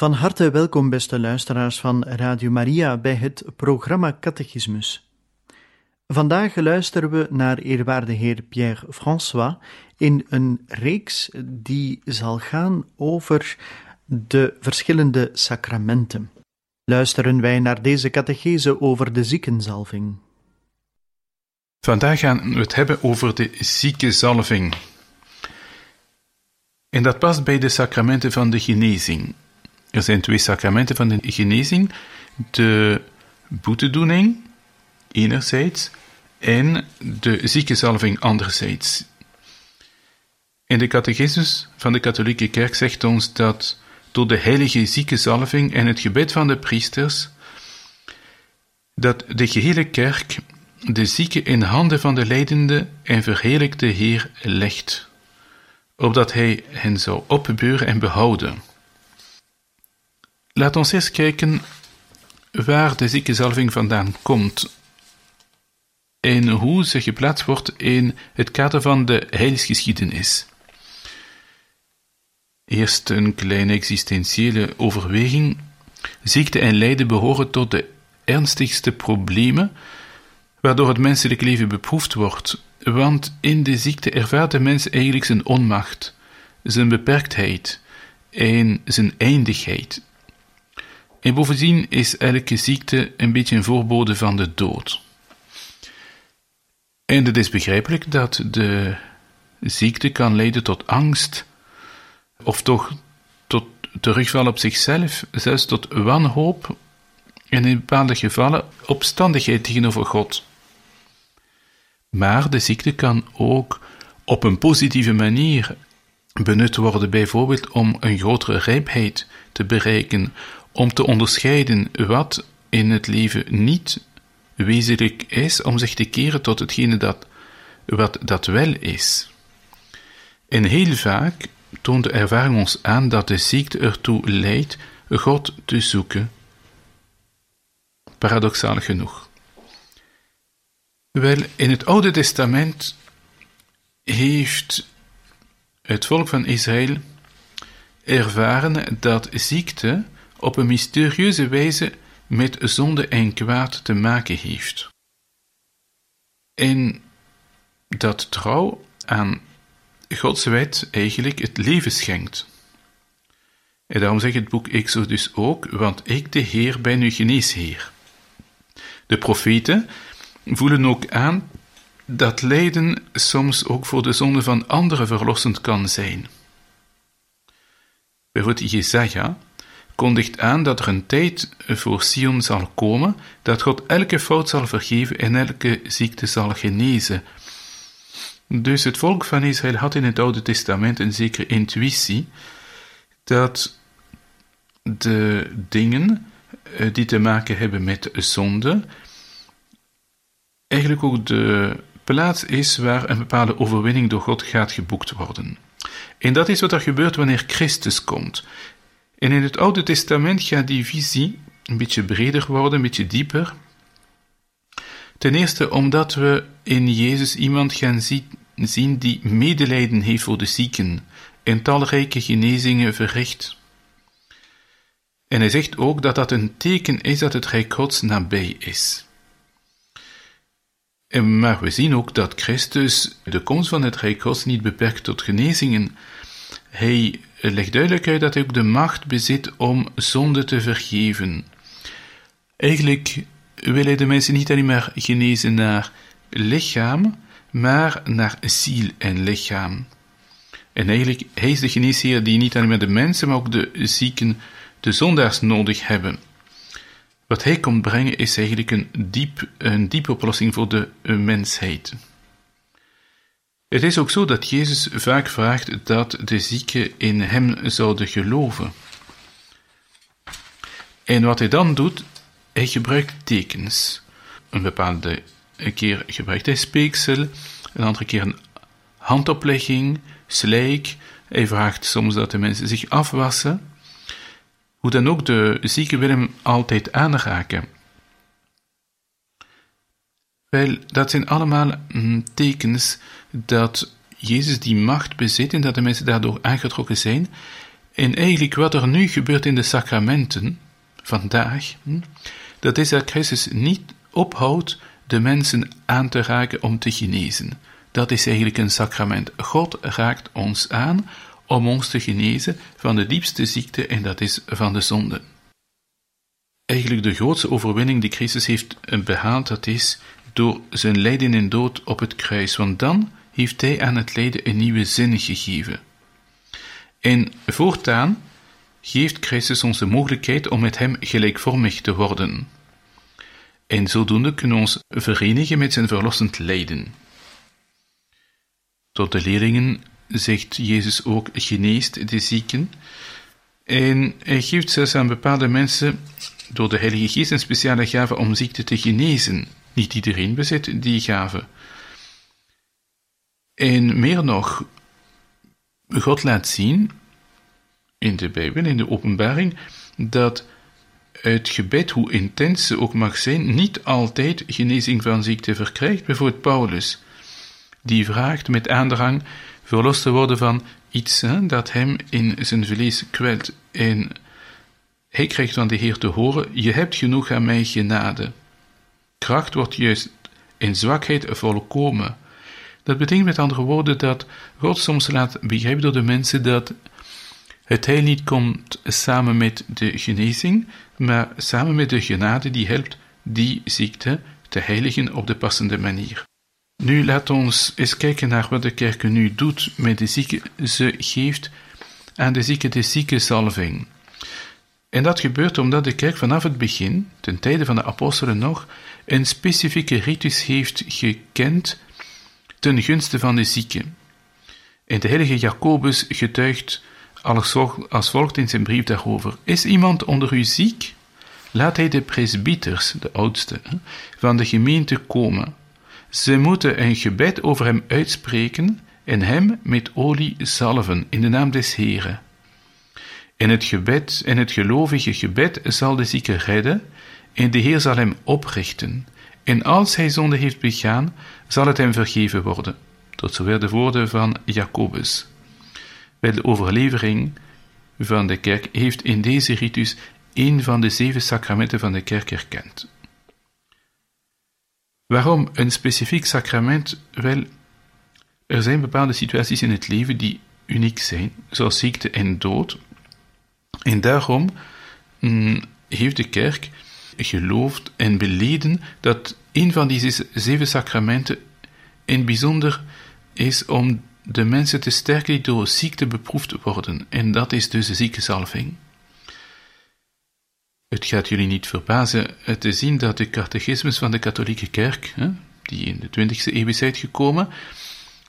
Van harte welkom, beste luisteraars van Radio Maria, bij het programma Catechismus. Vandaag luisteren we naar eerwaarde heer Pierre François in een reeks die zal gaan over de verschillende sacramenten. Luisteren wij naar deze catechese over de ziekenzalving. Vandaag gaan we het hebben over de ziekenzalving. En dat past bij de sacramenten van de genezing. Er zijn twee sacramenten van de genezing: de boetedoening, enerzijds, en de ziekenzalving, anderzijds. In de catechismus van de katholieke kerk zegt ons dat door de heilige ziekenzalving en het gebed van de priesters, dat de gehele kerk de zieke in handen van de leidende en verheerlijkte Heer legt, opdat hij hen zou opbeuren en behouden. Laat ons eerst kijken waar de ziekenzalving vandaan komt en hoe ze geplaatst wordt in het kader van de heilsgeschiedenis. Eerst een kleine existentiële overweging. Ziekte en lijden behoren tot de ernstigste problemen waardoor het menselijk leven beproefd wordt, want in de ziekte ervaart de mens eigenlijk zijn onmacht, zijn beperktheid en zijn eindigheid. En bovendien is elke ziekte een beetje een voorbode van de dood. En het is begrijpelijk dat de ziekte kan leiden tot angst, of toch tot terugval op zichzelf, zelfs tot wanhoop en in bepaalde gevallen opstandigheid tegenover God. Maar de ziekte kan ook op een positieve manier benut worden, bijvoorbeeld om een grotere rijpheid te bereiken, om te onderscheiden wat in het leven niet wezenlijk is, om zich te keren tot hetgene dat, wat dat wel is. En heel vaak toont de ervaring ons aan dat de ziekte ertoe leidt God te zoeken. Paradoxaal genoeg. Wel, in het Oude Testament heeft het volk van Israël ervaren dat ziekte op een mysterieuze wijze met zonde en kwaad te maken heeft. En dat trouw aan Gods wet eigenlijk het leven schenkt. En daarom zegt het boek Exodus ook, want ik, de Heer, ben uw geneesheer. De profeten voelen ook aan dat lijden soms ook voor de zonde van anderen verlossend kan zijn. Bijvoorbeeld Jesaja kondigt aan dat er een tijd voor Sion zal komen, dat God elke fout zal vergeven en elke ziekte zal genezen. Dus het volk van Israël had in het Oude Testament een zekere intuïtie dat de dingen eh, die te maken hebben met zonde, eigenlijk ook de plaats is waar een bepaalde overwinning door God gaat geboekt worden. En dat is wat er gebeurt wanneer Christus komt. En in het Oude Testament gaat die visie een beetje breder worden, een beetje dieper. Ten eerste omdat we in Jezus iemand gaan zien die medelijden heeft voor de zieken en talrijke genezingen verricht. En hij zegt ook dat dat een teken is dat het Rijk Gods nabij is. Maar we zien ook dat Christus de komst van het Rijk Gods niet beperkt tot genezingen. Hij legt duidelijk uit dat hij ook de macht bezit om zonde te vergeven. Eigenlijk wil hij de mensen niet alleen maar genezen naar lichaam, maar naar ziel en lichaam. En eigenlijk, hij is de geneesheer die niet alleen maar de mensen, maar ook de zieken, de zondaars nodig hebben. Wat hij komt brengen is eigenlijk een, diep, een diepe oplossing voor de mensheid. Het is ook zo dat Jezus vaak vraagt dat de zieken in hem zouden geloven. En wat hij dan doet, hij gebruikt tekens. Een bepaalde keer gebruikt hij speeksel, een andere keer een handoplegging, slijk. Hij vraagt soms dat de mensen zich afwassen. Hoe dan ook, de zieke wil hem altijd aanraken. Wel, dat zijn allemaal mm, tekens dat Jezus die macht bezit en dat de mensen daardoor aangetrokken zijn. En eigenlijk wat er nu gebeurt in de sacramenten, vandaag, hm, dat is dat Christus niet ophoudt de mensen aan te raken om te genezen. Dat is eigenlijk een sacrament. God raakt ons aan om ons te genezen van de diepste ziekte en dat is van de zonde. Eigenlijk de grootste overwinning die Christus heeft behaald, dat is door zijn lijden en dood op het kruis, want dan heeft hij aan het lijden een nieuwe zin gegeven. En voortaan geeft Christus ons de mogelijkheid om met hem gelijkvormig te worden. En zodoende kunnen we ons verenigen met zijn verlossend lijden. Tot de leerlingen zegt Jezus ook, geneest de zieken. En hij geeft zelfs aan bepaalde mensen door de Heilige Geest een speciale gave om ziekte te genezen. Niet iedereen bezit die gave. En meer nog, God laat zien in de Bijbel, in de openbaring, dat het gebed, hoe intens ze ook mag zijn, niet altijd genezing van ziekte verkrijgt. Bijvoorbeeld Paulus, die vraagt met aandrang verlost te worden van iets hè, dat hem in zijn vlees kwelt. En hij krijgt van de Heer te horen, je hebt genoeg aan mij genade. Kracht wordt juist in zwakheid volkomen. Dat betekent met andere woorden dat God soms laat begrijpen door de mensen dat het heil niet komt samen met de genezing, maar samen met de genade die helpt die ziekte te heiligen op de passende manier. Nu laat ons eens kijken naar wat de kerk nu doet met de zieke. Ze geeft aan de zieke de ziekenzalving. En dat gebeurt omdat de kerk vanaf het begin, ten tijde van de apostelen nog, een specifieke ritus heeft gekend ten gunste van de zieke. En de heilige Jacobus getuigt als volgt in zijn brief daarover. Is iemand onder u ziek? Laat hij de presbyters, de oudste, van de gemeente komen. Ze moeten een gebed over hem uitspreken en hem met olie zalven in de naam des Heren. En het gebed en het gelovige gebed zal de zieke redden en de Heer zal hem oprichten. En als hij zonde heeft begaan, zal het hem vergeven worden. Tot zover de woorden van Jacobus. Bij de overlevering van de kerk heeft in deze ritus een van de zeven sacramenten van de kerk erkend. Waarom een specifiek sacrament? Wel, er zijn bepaalde situaties in het leven die uniek zijn, zoals ziekte en dood. En daarom mm, heeft de kerk geloofd en beleden dat een van deze zeven sacramenten in bijzonder is om de mensen te sterken die door ziekte beproefd worden. En dat is dus de ziekenzalving. Het gaat jullie niet verbazen te zien dat de catechismus van de katholieke kerk, die in de 20e eeuw is uitgekomen,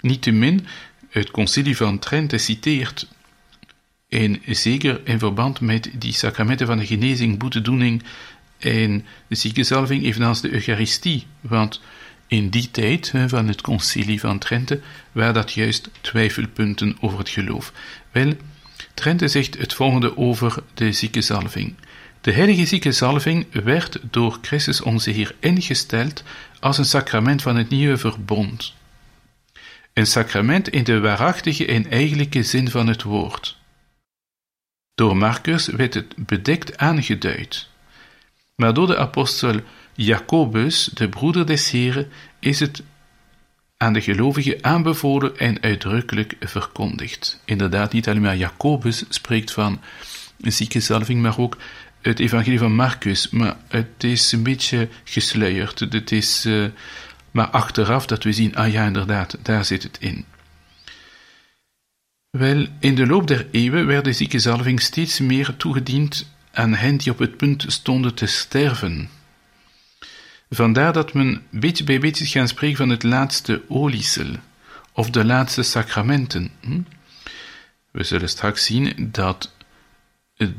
niettemin het concilie van Trente citeert, en zeker in verband met die sacramenten van de genezing, boetedoening en de ziekenzalving, evenals de Eucharistie, want in die tijd van het concilie van Trente waren dat juist twijfelpunten over het geloof. Wel, Trente zegt het volgende over de ziekenzalving. De heilige ziekenzalving werd door Christus onze Heer ingesteld als een sacrament van het nieuwe verbond. Een sacrament in de waarachtige en eigenlijke zin van het woord. Door Marcus werd het bedekt aangeduid. Maar door de apostel Jacobus, de broeder des Heren, is het aan de gelovigen aanbevolen en uitdrukkelijk verkondigd. Inderdaad, niet alleen maar Jacobus spreekt van ziekenzalving, maar ook het evangelie van Marcus. Maar het is een beetje gesluierd. Het is uh, maar achteraf dat we zien, ah ja, inderdaad, daar zit het in. Wel, in de loop der eeuwen werd de ziekenzalving steeds meer toegediend aan hen die op het punt stonden te sterven. Vandaar dat men beetje bij beetje gaan spreken van het laatste oliesel, of de laatste sacramenten. Hm? We zullen straks zien dat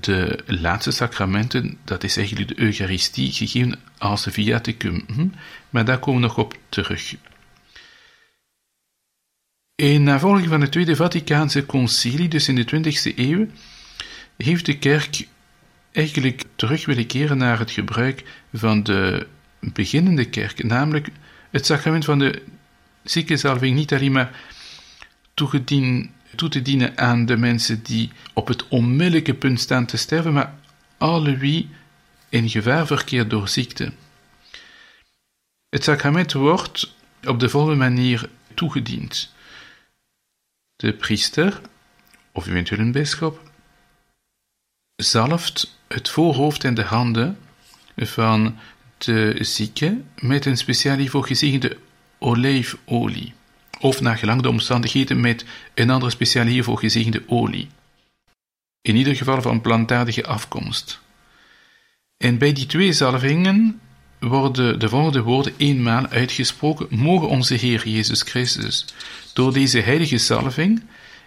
de laatste sacramenten, dat is eigenlijk de Eucharistie, gegeven als viaticum. Hm? Maar daar komen we nog op terug. In navolging van het Tweede Vaticaanse Concilie, dus in de 20e eeuw, heeft de kerk eigenlijk terug willen keren naar het gebruik van de beginnende kerk, namelijk het sacrament van de ziekenzalving niet alleen maar toe te dienen aan de mensen die op het onmiddellijke punt staan te sterven, maar alle wie in gevaar verkeert door ziekte. Het sacrament wordt op de volgende manier toegediend. De priester, of eventueel een bisschop, zalft het voorhoofd en de handen van de zieke met een speciaal hiervoor gezegende olijfolie, of naar gelang de omstandigheden met een andere speciaal hiervoor gezegende olie. In ieder geval van plantaardige afkomst. En bij die twee zalvingen worden de volgende woorden eenmaal uitgesproken: Mogen onze Heer Jezus Christus door deze heilige zalving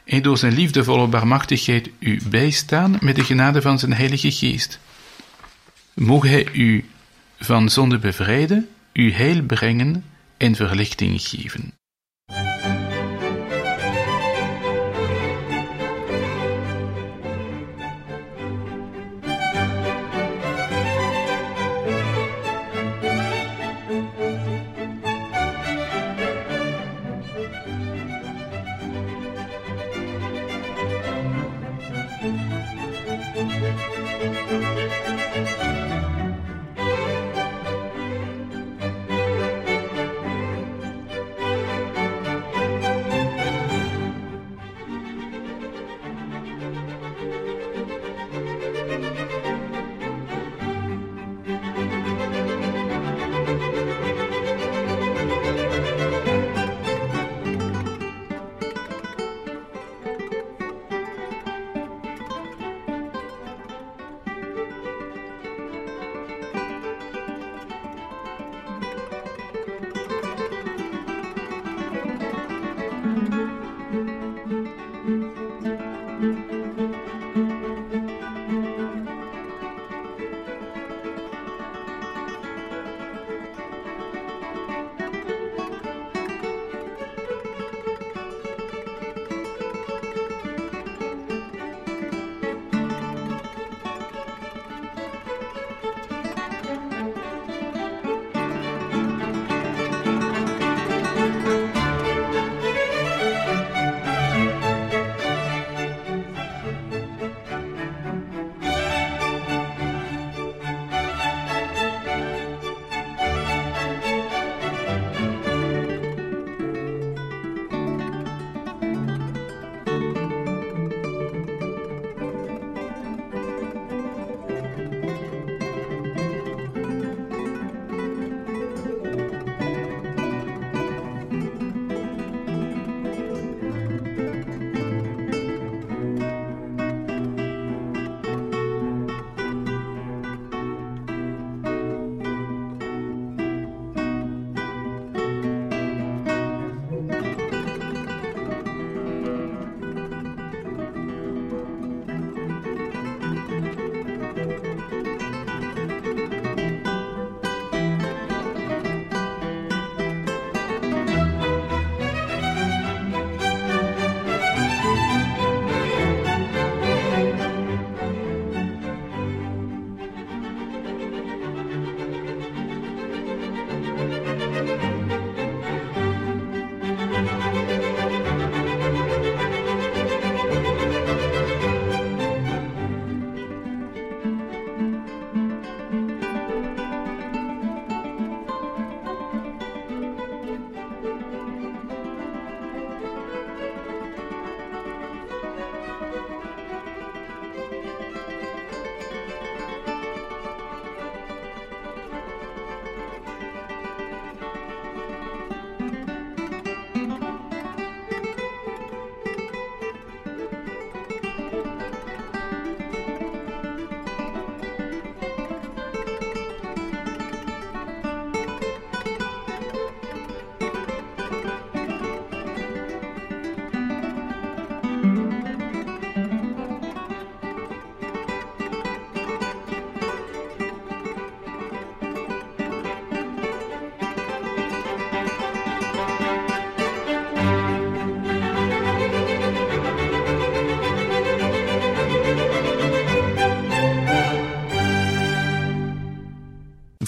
en door zijn liefdevolle barmachtigheid u bijstaan met de genade van zijn Heilige Geest. Mogen hij u van zonde bevrijden, u heil brengen en verlichting geven.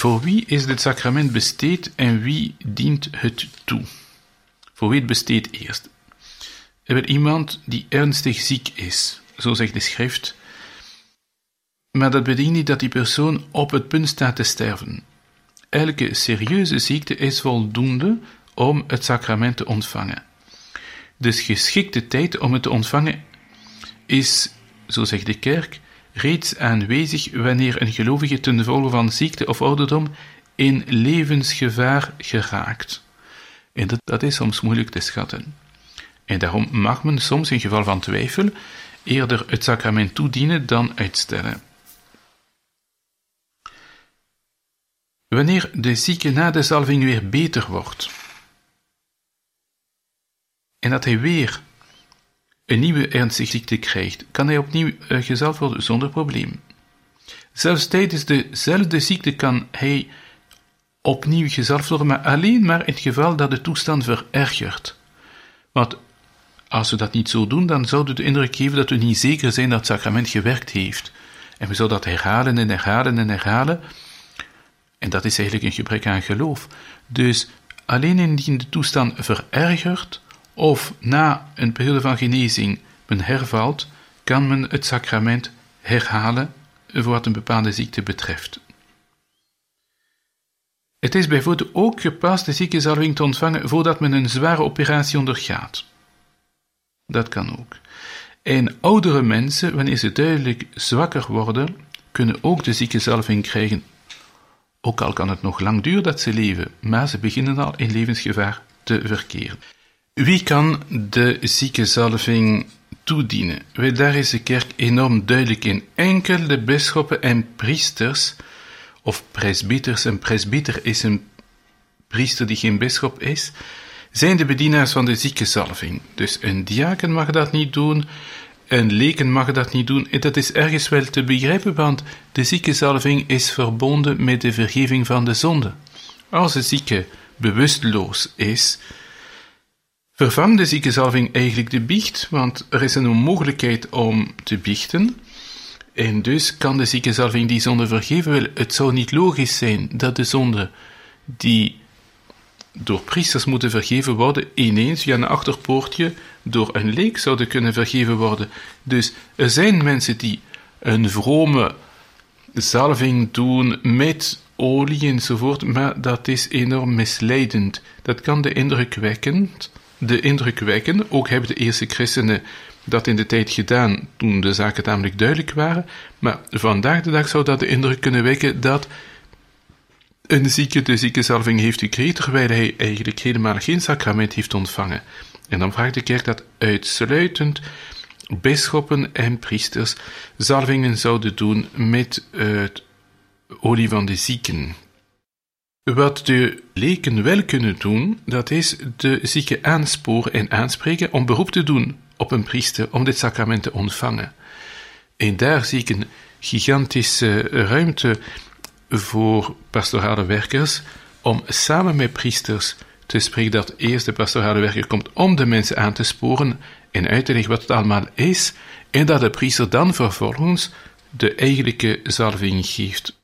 Voor wie is dit sacrament besteed en wie dient het toe? Voor wie het besteed eerst? hebben iemand die ernstig ziek is, zo zegt de schrift. Maar dat betekent niet dat die persoon op het punt staat te sterven. Elke serieuze ziekte is voldoende om het sacrament te ontvangen. De geschikte tijd om het te ontvangen is, zo zegt de kerk, reeds aanwezig wanneer een gelovige ten gevolge van ziekte of ouderdom in levensgevaar geraakt. En dat, dat is soms moeilijk te schatten. En daarom mag men soms in geval van twijfel eerder het sacrament toedienen dan uitstellen. Wanneer de zieke na de salving weer beter wordt, en dat hij weer een nieuwe ernstige ziekte krijgt, kan hij opnieuw uh, gezalfd worden zonder probleem. Zelfs tijdens dezelfde ziekte kan hij opnieuw gezalfd worden, maar alleen maar in het geval dat de toestand verergert. Want als we dat niet zo doen, dan zouden we de indruk geven dat we niet zeker zijn dat het sacrament gewerkt heeft. En we zouden dat herhalen en herhalen en herhalen. En dat is eigenlijk een gebrek aan geloof. Dus alleen indien de toestand verergert, of na een periode van genezing men hervalt, kan men het sacrament herhalen voor wat een bepaalde ziekte betreft. Het is bijvoorbeeld ook gepast de ziekenzalving te ontvangen voordat men een zware operatie ondergaat. Dat kan ook. En oudere mensen, wanneer ze duidelijk zwakker worden, kunnen ook de ziekenzalving krijgen. Ook al kan het nog lang duren dat ze leven, maar ze beginnen al in levensgevaar te verkeren. Wie kan de ziekenzalving toedienen? Wel, daar is de kerk enorm duidelijk in. Enkel de bisschoppen en priesters, of presbyters, een presbyter is een priester die geen bisschop is, zijn de bedienaars van de ziekenzalving. Dus een diaken mag dat niet doen, een leken mag dat niet doen. En dat is ergens wel te begrijpen, want de ziekenzalving is verbonden met de vergeving van de zonde. Als de zieke bewusteloos is, vervangt de ziekenzalving eigenlijk de biecht, want er is een onmogelijkheid om te biechten. En dus kan de ziekenzalving die zonde vergeven. Wel, het zou niet logisch zijn dat de zonde die door priesters moeten vergeven worden, ineens via een achterpoortje door een leek zouden kunnen vergeven worden. Dus er zijn mensen die een vrome zalving doen met olie enzovoort, maar dat is enorm misleidend. Dat kan de indruk wekkend de indruk wekken. Ook hebben de eerste christenen dat in de tijd gedaan toen de zaken tamelijk duidelijk waren. Maar vandaag de dag zou dat de indruk kunnen wekken dat een zieke de ziekenzalving heeft gekregen, terwijl hij eigenlijk helemaal geen sacrament heeft ontvangen. En dan vraagt de kerk dat uitsluitend bisschoppen en priesters zalvingen zouden doen met het olie van de zieken. Wat de leken wel kunnen doen, dat is de zieke aansporen en aanspreken om beroep te doen op een priester om dit sacrament te ontvangen. En daar zie ik een gigantische ruimte voor pastorale werkers om samen met priesters te spreken dat eerst de pastorale werker komt om de mensen aan te sporen en uit te leggen wat het allemaal is, en dat de priester dan vervolgens de eigenlijke zalving geeft.